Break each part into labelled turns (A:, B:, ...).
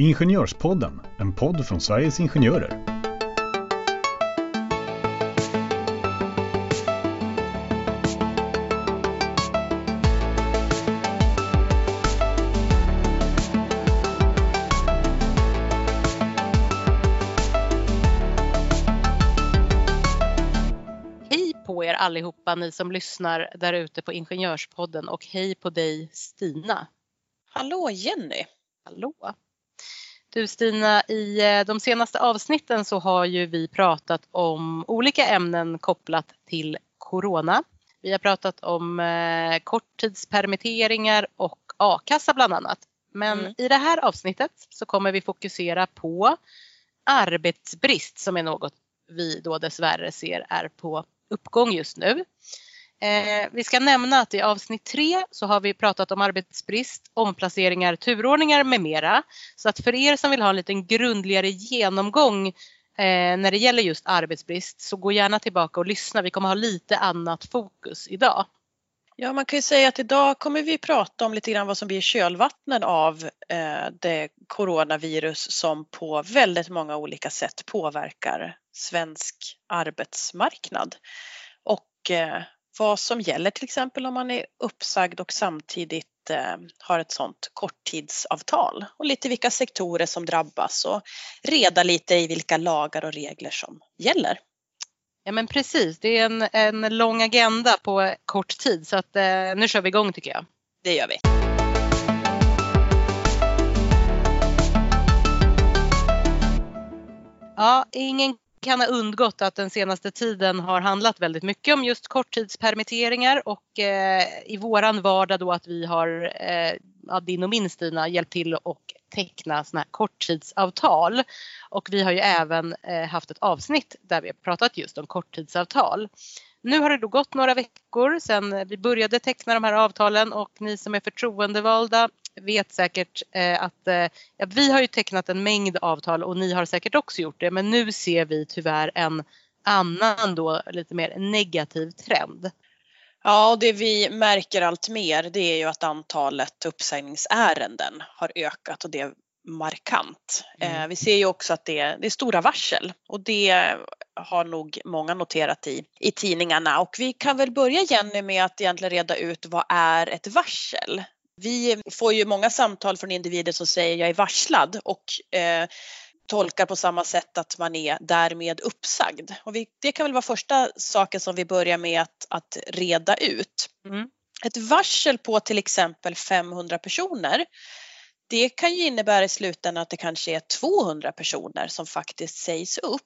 A: Ingenjörspodden, en podd från Sveriges Ingenjörer.
B: Hej på er allihopa ni som lyssnar där ute på Ingenjörspodden och hej på dig Stina.
C: Hallå Jenny!
B: Hallå! Du Stina, i eh, de senaste avsnitten så har ju vi pratat om olika ämnen kopplat till Corona. Vi har pratat om eh, korttidspermitteringar och a-kassa bland annat. Men
C: Mm.
B: i det här avsnittet så kommer vi fokusera på arbetsbrist som är något vi då dessvärre ser är på uppgång just nu. Eh, vi ska nämna att i avsnitt tre så har vi pratat om arbetsbrist, omplaceringar, turordningar med mera. Så att för er som vill ha en liten grundligare genomgång eh, när det gäller just arbetsbrist så gå gärna tillbaka och lyssna. Vi kommer ha lite annat fokus idag.
C: Ja, man kan ju säga att idag kommer vi prata om lite grann vad som blir kölvattnen av eh, det coronavirus som på väldigt många olika sätt påverkar svensk arbetsmarknad. Och eh, vad som gäller till exempel om man är uppsagd och samtidigt eh, har ett sådant korttidsavtal och lite vilka sektorer som drabbas och reda lite i vilka lagar och regler som gäller.
B: Ja men precis, det är en, en lång agenda på kort tid så att eh, nu kör vi igång tycker jag.
C: Det gör vi.
B: Ja, ingen kan ha undgått att den senaste tiden har handlat väldigt mycket om just korttidspermitteringar och eh, i våran vardag då att vi har, eh, din och min Stina, hjälpt till och teckna sådana här korttidsavtal. Och vi har ju även eh, haft ett avsnitt där vi har pratat just om korttidsavtal. Nu har det då gått några veckor sedan vi började teckna de här avtalen och ni som är förtroendevalda vet säkert eh, att eh, ja, vi har ju tecknat en mängd avtal och ni har säkert också gjort det men nu ser vi tyvärr en annan då lite mer negativ trend.
C: Ja, det vi märker allt mer det är ju att antalet uppsägningsärenden har ökat och det är markant.
B: Mm.
C: Eh, vi ser ju också att det är, det är stora varsel och det har nog många noterat i, i tidningarna. Och vi kan väl börja Jenny med att egentligen reda ut vad är ett varsel? Vi får ju många samtal från individer som säger jag är varslad och eh, tolkar på samma sätt att man är därmed uppsagd. Och vi, det kan väl vara första saken som vi börjar med att, att reda ut.
B: Mm.
C: Ett varsel på till exempel 500 personer det kan ju innebära i slutändan att det kanske är 200 personer som faktiskt sägs upp.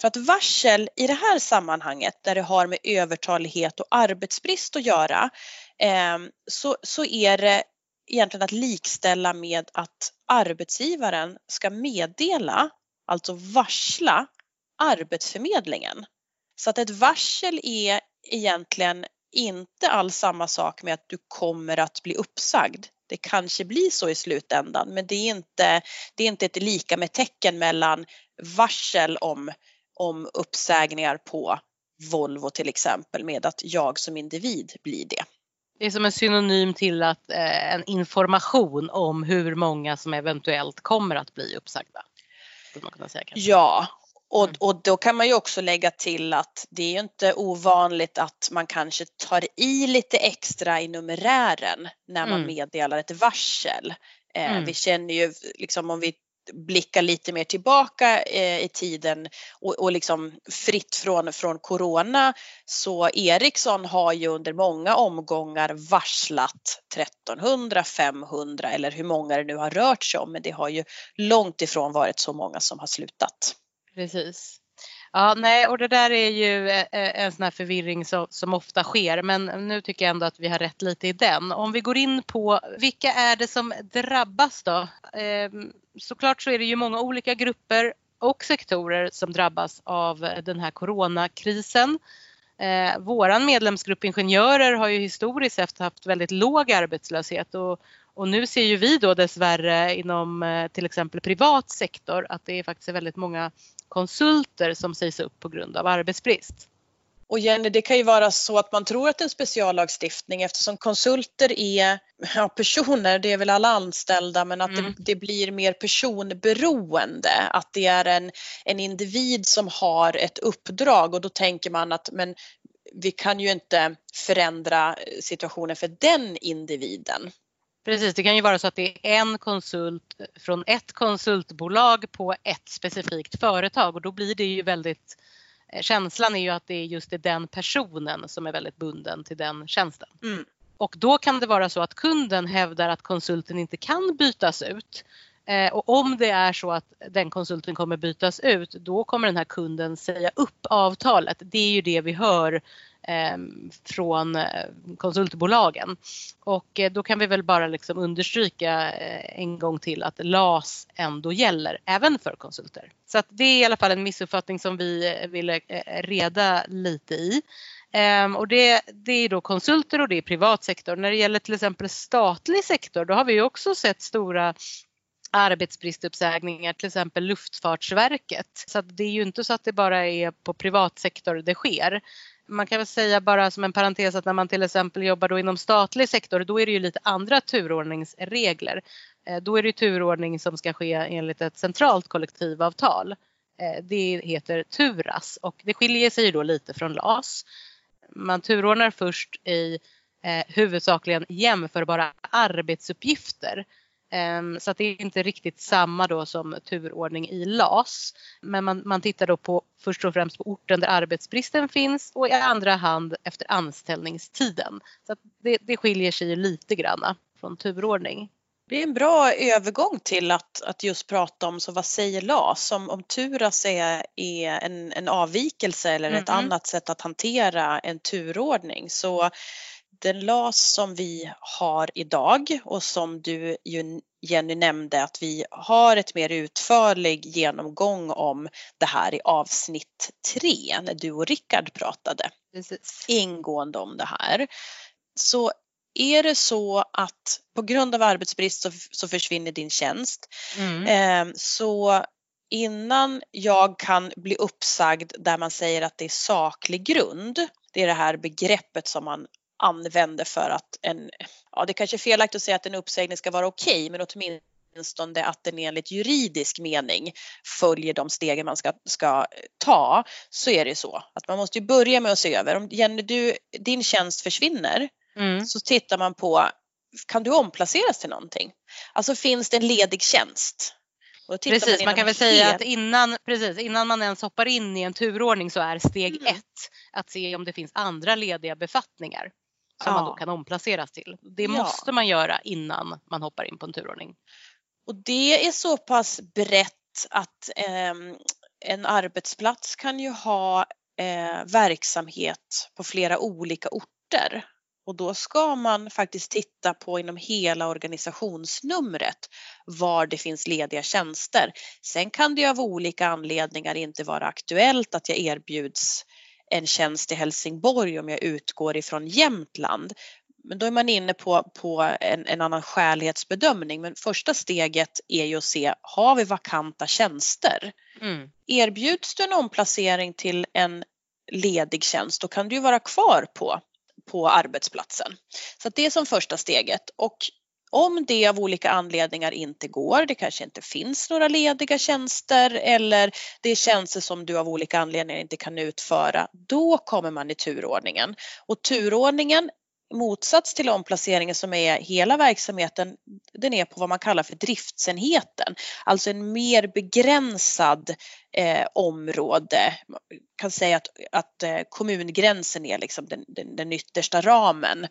C: För att varsel i det här sammanhanget där det har med övertalighet och arbetsbrist att göra Ehm, så, så är det egentligen att likställa med att arbetsgivaren ska meddela, alltså varsla Arbetsförmedlingen. Så att ett varsel är egentligen inte alls samma sak med att du kommer att bli uppsagd. Det kanske blir så i slutändan men det är inte, det är inte ett lika med tecken mellan varsel om, om uppsägningar på Volvo till exempel med att jag som individ blir det.
B: Det är som en synonym till att eh, en information om hur många som eventuellt kommer att bli uppsagda. Säga.
C: Ja, och,
B: Mm.
C: och då kan man ju också lägga till att det är ju inte ovanligt att man kanske tar i lite extra i numerären när man
B: Mm.
C: meddelar ett varsel. Eh,
B: Mm.
C: Vi känner ju liksom om vi blicka lite mer tillbaka eh, i tiden och, och liksom fritt från, från corona så Ericsson har ju under många omgångar varslat 1300, 500 eller hur många det nu har rört sig om men det har ju långt ifrån varit så många som har slutat.
B: Precis. Ja, nej, och det där är ju eh, eh, en sån här förvirring som, som ofta sker, men nu tycker jag ändå att vi har rätt lite i den. Om vi går in på vilka är det som drabbas då? Ehm, såklart så är det ju många olika grupper och sektorer som drabbas av den här coronakrisen. Eh, våran medlemsgrupp ingenjörer har ju historiskt sett haft väldigt låg arbetslöshet och, och nu ser ju vi då dessvärre inom eh, till exempel privat sektor att det är faktiskt väldigt många konsulter som sägs upp på grund av arbetsbrist.
C: Och Jenny, det kan ju vara så att man tror att det är en speciallagstiftning eftersom konsulter är ja, personer, det är väl alla anställda, men att mm. det, det, blir mer personberoende. Att det är en, en individ som har ett uppdrag och då tänker man att men vi kan ju inte förändra situationen för den individen.
B: Precis, det kan ju vara så att det är en konsult från ett konsultbolag på ett specifikt företag och då blir det ju väldigt eh, Känslan är ju att det är just den personen som är väldigt bunden till den tjänsten. Mm. Och då kan det vara så att kunden hävdar att konsulten inte kan bytas ut. Eh, och om det är så att den konsulten kommer bytas ut, då kommer den här kunden säga upp avtalet. Det är ju det vi hör Ehm, från eh, konsultbolagen. Och eh, då kan vi väl bara liksom understryka eh, en gång till att LAS ändå gäller även för konsulter. Så att det är i alla fall en missuppfattning som vi eh, ville eh, reda lite i. Ehm, och det, det, är då konsulter och det är privat sektor. När det gäller till exempel statlig sektor då har vi också sett stora arbetsbristuppsägningar, till exempel Luftfartsverket. Så det är ju inte så att det bara är på privat sektor det sker man kan väl säga bara som en parentes att när man till exempel jobbar då inom statlig sektor då är det ju lite andra turordningsregler. Eh, då är det turordning som ska ske enligt ett centralt kollektivavtal. Eh, det heter TURAS och det skiljer sig då lite från LAS. Man turordnar först i eh, huvudsakligen jämförbara arbetsuppgifter så att det är inte riktigt samma då som turordning i LAS. Men man, man tittar då på först och främst på orten där arbetsbristen finns och i andra hand efter anställningstiden. Så det, det skiljer sig lite granna från turordning.
C: Det är en bra övergång till att, att just prata om så vad säger LAS? Om, om Turas är, är en, en avvikelse eller ett mm -hmm. annat sätt att hantera en turordning så den LAS som vi har idag och som du Jenny nämnde att vi har ett mer utförlig genomgång om det här i avsnitt tre när du och Rickard pratade Precis. ingående om det här. Så är det så att på grund av arbetsbrist så, så försvinner din tjänst mm. eh, så innan jag kan bli uppsagd där man säger att det är saklig grund, det är det här begreppet som man använder för att en, ja det kanske är felaktigt att säga att en uppsägning ska vara okej, okay, men åtminstone att den enligt juridisk mening följer de stegen man ska, ska ta, så är det så att man måste ju börja med att se över, om Jenny, du, din tjänst försvinner, mm. så tittar man på, kan du omplaceras till någonting? Alltså finns det en ledig tjänst?
B: Precis, man, kan väl säga att innan, precis, innan man ens hoppar in i en turordning så är steg mm. ett att se om det finns andra lediga befattningar som ja. man då kan omplaceras till. Det ja. måste man göra innan man hoppar in på en turordning.
C: Och det är så pass brett att eh, en arbetsplats kan ju ha eh, verksamhet på flera olika orter och då ska man faktiskt titta på inom hela organisationsnumret var det finns lediga tjänster. Sen kan det av olika anledningar inte vara aktuellt att jag erbjuds en tjänst i Helsingborg om jag utgår ifrån Jämtland. Men då är man inne på, på en, en annan skälighetsbedömning. Men första steget är ju att se, har vi vakanta tjänster? Mm. Erbjuds du en omplacering till en ledig tjänst, då kan du ju vara kvar på, på arbetsplatsen. Så det är som första steget. Och om det av olika anledningar inte går, det kanske inte finns några lediga tjänster eller det är tjänster som du av olika anledningar inte kan utföra, då kommer man i turordningen. Och turordningen motsats till omplaceringen som är hela verksamheten, den är på vad man kallar för driftsenheten, alltså en mer begränsad eh, område. Man kan säga att, att eh, kommungränsen är liksom den, den, den yttersta ramen.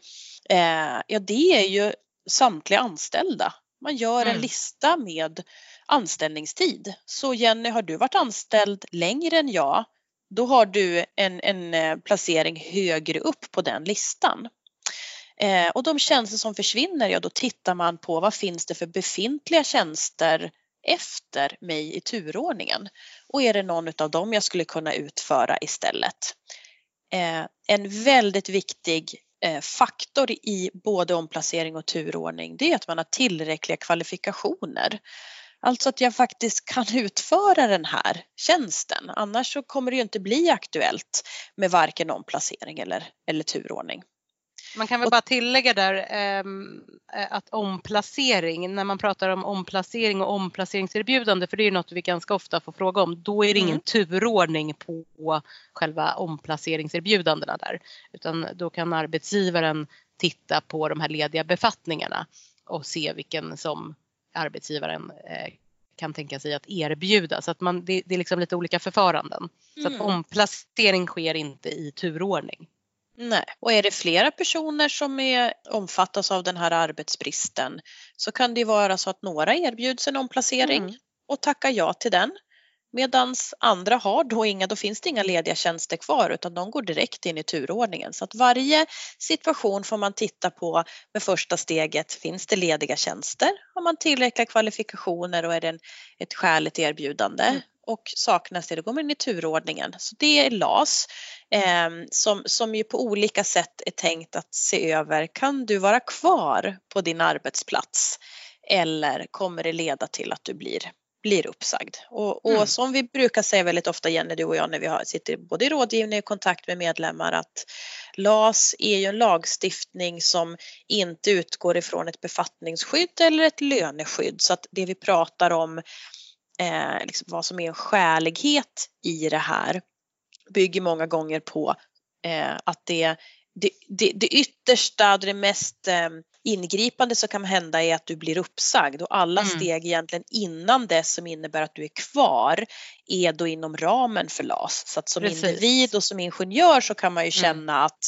C: Eh, ja, det är ju samtliga anställda. Man gör en mm. lista med anställningstid. Så Jenny, har du varit anställd längre än jag, då har du en, en eh, placering högre upp på den listan. Eh, och de tjänster som försvinner, ja då tittar man på vad finns det för befintliga tjänster efter mig i turordningen och är det någon av dem jag skulle kunna utföra istället. Eh, en väldigt viktig Eh, faktor i både omplacering och turordning det är att man har tillräckliga kvalifikationer. Alltså att jag faktiskt kan utföra den här tjänsten. Annars så kommer det ju inte bli aktuellt med varken omplacering eller, eller turordning.
B: Man kan väl bara tillägga där ehm, eh, att omplacering, när man pratar om omplacering och omplaceringserbjudande, för det är något vi ganska ofta får fråga om, då är det ingen mm. turordning på själva omplaceringserbjudandena där. Utan då kan arbetsgivaren titta på de här lediga befattningarna och se vilken som arbetsgivaren eh, kan tänka sig att erbjuda. Så att man, det, det är liksom lite olika förfaranden. Så att mm. omplacering sker inte i turordning.
C: Nej, och är det flera personer som är, omfattas av den här arbetsbristen så kan det vara så att några erbjuds en omplacering mm. och tackar ja till den. Medan andra har då inga, då finns det inga lediga tjänster kvar utan de går direkt in i turordningen. Så att varje situation får man titta på med första steget. Finns det lediga tjänster? Har man tillräckliga kvalifikationer och är det en, ett skäligt erbjudande? Mm och saknas det, då går man in i turordningen. Så det är LAS eh, som, som ju på olika sätt är tänkt att se över, kan du vara kvar på din arbetsplats eller kommer det leda till att du blir, blir uppsagd? Och, och mm. som vi brukar säga väldigt ofta Jenny, du och jag när vi har, sitter både i rådgivning och kontakt med medlemmar att LAS är ju en lagstiftning som inte utgår ifrån ett befattningsskydd eller ett löneskydd så att det vi pratar om eh, liksom vad som är en skälighet i det här bygger många gånger på eh, att det, det, det, det yttersta och det mest eh, ingripande som kan hända är att du blir uppsagd och alla mm. steg egentligen innan det som innebär att du är kvar är då inom ramen för LAS. Så att som Precis. individ och som ingenjör så kan man ju mm. känna mm. att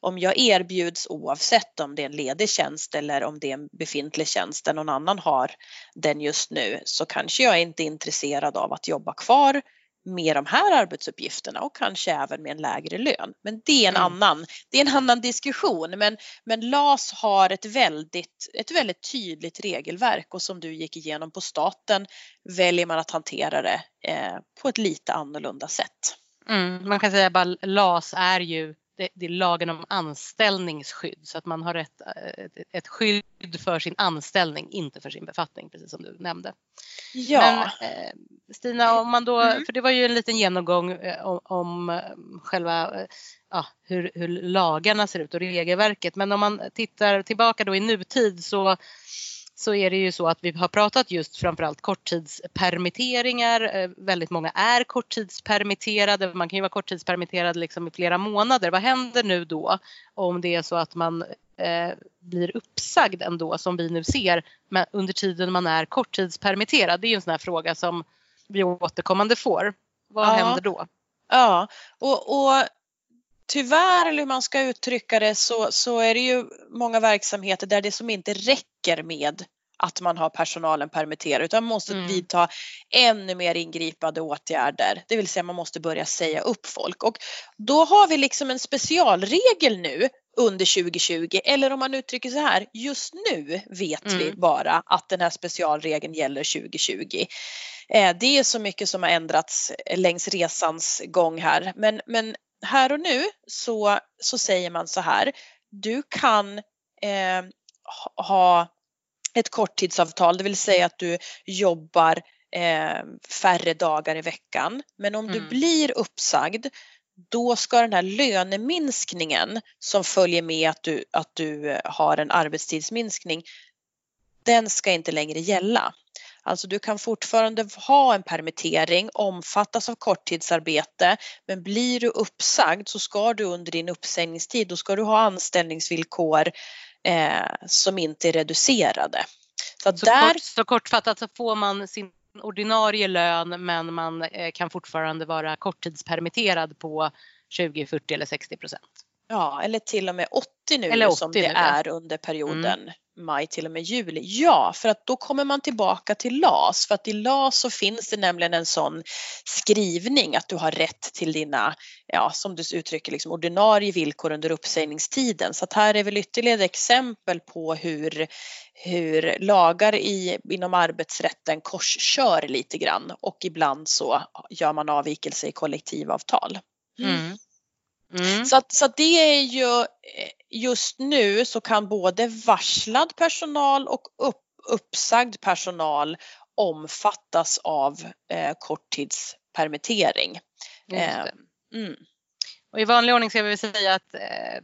C: om jag erbjuds oavsett om det är en ledig tjänst eller om det är en befintlig tjänst där någon annan har den just nu så kanske jag inte är intresserad av att jobba kvar med de här arbetsuppgifterna och kanske även med en lägre lön. Men det är en, mm. annan, det är en annan diskussion. Men, men LAS har ett väldigt, ett väldigt tydligt regelverk och som du gick igenom på staten väljer man att hantera det eh, på ett lite annorlunda sätt.
B: Mm, man kan säga att LAS är ju det, det, är lagen om anställningsskydd så att man har ett, ett, ett, skydd för sin anställning, inte för sin befattning, precis som du nämnde. Ja. Men, eh, Stina, om man då, mm. för det var ju en liten genomgång eh, om, om eh, själva eh, hur, hur lagarna ser ut och regelverket, men om man tittar tillbaka då i nutid så så är det ju så att vi har pratat just framförallt korttidspermitteringar. Eh, väldigt många är korttidspermitterade. Man kan ju vara korttidspermitterad liksom i flera månader. Vad händer nu då om det är så att man eh, blir uppsagd ändå som vi nu ser men under tiden man är korttidspermitterad? Det är ju en sån här fråga som vi återkommande får. Vad ja. händer då?
C: Ja, och, och tyvärr, eller hur man ska uttrycka det, så, så är det ju många verksamheter där det som inte räcker med att man har personalen permitterad utan man måste mm. vidta ännu mer ingripande åtgärder. Det vill säga man måste börja säga upp folk och då har vi liksom en specialregel nu under 2020 eller om man uttrycker så här, just nu vet mm. vi bara att den här specialregeln gäller 2020. Eh, det är så mycket som har ändrats längs resans gång här men, men här och nu så, så säger man så här, du kan eh, ha ett korttidsavtal, det vill säga att du jobbar eh, färre dagar i veckan. Men om mm. du blir uppsagd då ska den här löneminskningen som följer med att du, att du har en arbetstidsminskning, den ska inte längre gälla. Alltså du kan fortfarande ha en permittering, omfattas av korttidsarbete, men blir du uppsagd så ska du under din uppsägningstid, då ska du ha anställningsvillkor eh, som inte är reducerade.
B: Så, så, där... kort, så kortfattat så får man sin ordinarie lön men man eh, kan fortfarande vara korttidspermitterad på 20, 40 eller 60 procent.
C: Ja, eller till och med 80 nu 80 som det nu, är under perioden mm maj till och med juli? Ja, för att då kommer man tillbaka till LAS. För att i LAS så finns det nämligen en sån skrivning att du har rätt till dina, ja som du uttrycker, liksom ordinarie villkor under uppsägningstiden. Så att här är väl ytterligare exempel på hur, hur lagar i, inom arbetsrätten korskör lite grann och ibland så gör man avvikelse i kollektivavtal. Mm. mm. Mm. Så, att, så att det är ju eh, just nu så kan både varslad personal och upp, uppsagd personal omfattas av eh, korttidspermittering. Eh, mm.
B: Och I vanlig ordning ska vi säga att eh,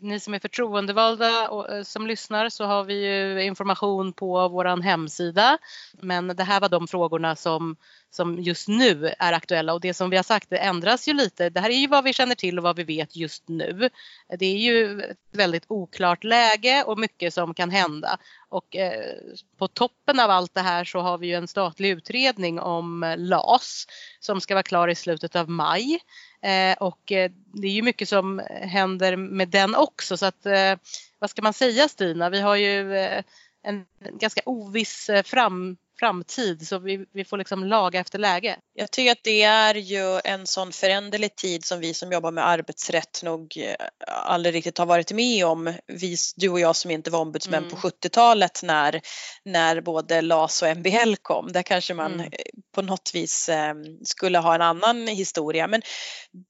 B: ni som är förtroendevalda och eh, som lyssnar så har vi ju information på vår hemsida. Men det här var de frågorna som, som just nu är aktuella och det som vi har sagt det ändras ju lite. Det här är ju vad vi känner till och vad vi vet just nu. Det är ju ett väldigt oklart läge och mycket som kan hända. Och eh, på toppen av allt det här så har vi ju en statlig utredning om eh, LAS som ska vara klar i slutet av maj. Eh, och eh, det är ju mycket som händer med den också så att eh, vad ska man säga Stina? Vi har ju eh, en ganska oviss eh, fram, framtid så vi, vi får liksom laga efter läge.
C: Jag tycker att det är ju en sån föränderlig tid som vi som jobbar med arbetsrätt nog eh, aldrig riktigt har varit med om. Vi, du och jag som inte var ombudsmän
B: Mm.
C: på 70-talet när, när både LAS och MBL kom. Där kanske man
B: Mm
C: på något vis eh, skulle ha en annan historia. Men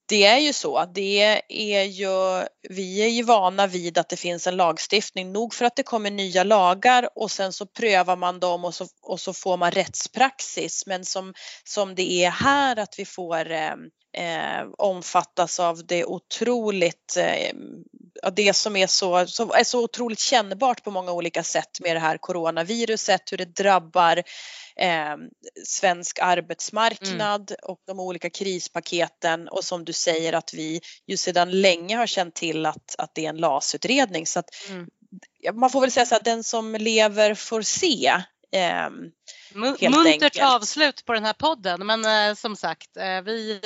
C: det är ju så, det är ju, vi är ju vana vid att det finns en lagstiftning nog för att det kommer nya lagar och sen så prövar man dem och så, och så får man rättspraxis. Men som, som det är här att vi får eh, eh, omfattas av det otroligt, eh, det som är så, så, är så otroligt kännbart på många olika sätt med det här coronaviruset, hur det drabbar eh, svensk arbetsmarknad och de olika krispaketen och som du säger att vi ju sedan länge har känt till att, att det är en LAS-utredning. Så att,
B: Mm.
C: man får väl säga så att den som lever får se. Eh,
B: Muntert
C: enkelt.
B: avslut på den här podden men eh, som sagt eh, vi,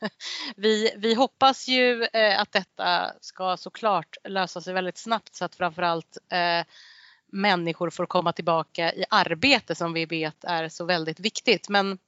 B: vi, vi hoppas ju eh, att detta ska såklart lösa sig väldigt snabbt så att framförallt eh, människor får komma tillbaka i arbete som vi vet är så väldigt viktigt. Men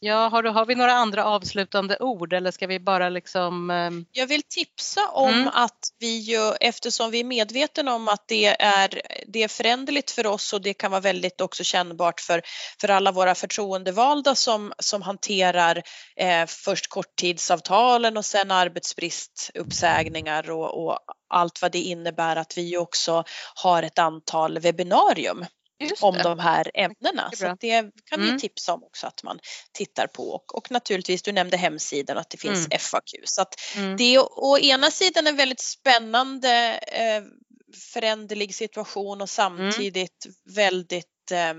B: ja, har, du, har vi några andra avslutande ord eller ska vi bara liksom eh,
C: Jag vill tipsa om
B: Mm.
C: att vi ju, eftersom vi är medvetna om att det är, det är föränderligt för oss och det kan vara väldigt också kännbart för, för alla våra förtroendevalda som, som hanterar eh, först korttidsavtalen och sen arbetsbristuppsägningar och, och allt vad det innebär att vi också har ett antal webbinarium
B: just
C: om
B: det.
C: de här ämnena.
B: Mycket
C: Så det kan vi
B: Mm.
C: tipsa om också att man tittar på och, och naturligtvis, du nämnde hemsidan att det finns
B: Mm.
C: FAQ. Så att
B: Mm.
C: det är å, å ena sidan en väldigt spännande eh, föränderlig situation och samtidigt väldigt eh,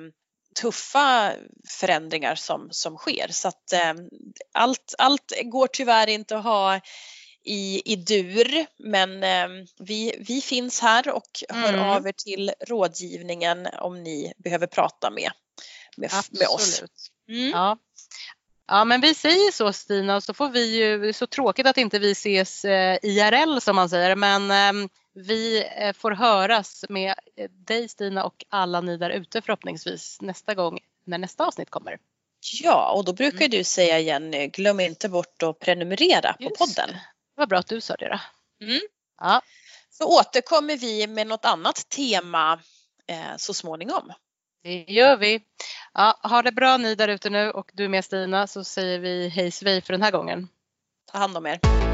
C: tuffa förändringar som, som sker. Så att eh, allt, allt går tyvärr inte att ha i, i dur men eh, vi, vi finns här och hör
B: Mm.
C: av er till rådgivningen om ni behöver prata med, med, med oss. Mm.
B: Ja. ja, men vi säger så Stina och så får vi ju, det är så tråkigt att inte vi ses eh, IRL som man säger, men eh, vi får höras med eh, dig Stina och alla ni där ute förhoppningsvis nästa gång när nästa avsnitt kommer.
C: Ja, och då brukar
B: Mm.
C: du säga Jenny, glöm inte bort att prenumerera på
B: Just
C: podden.
B: Vad bra att du sa det då.
C: Mm.
B: Ja,
C: Så återkommer vi med något annat tema eh, så småningom.
B: det gör vi. Ja, ha det bra ni där ute nu och du med Stina så säger vi hej svej för den här gången.
C: Ta hand om er.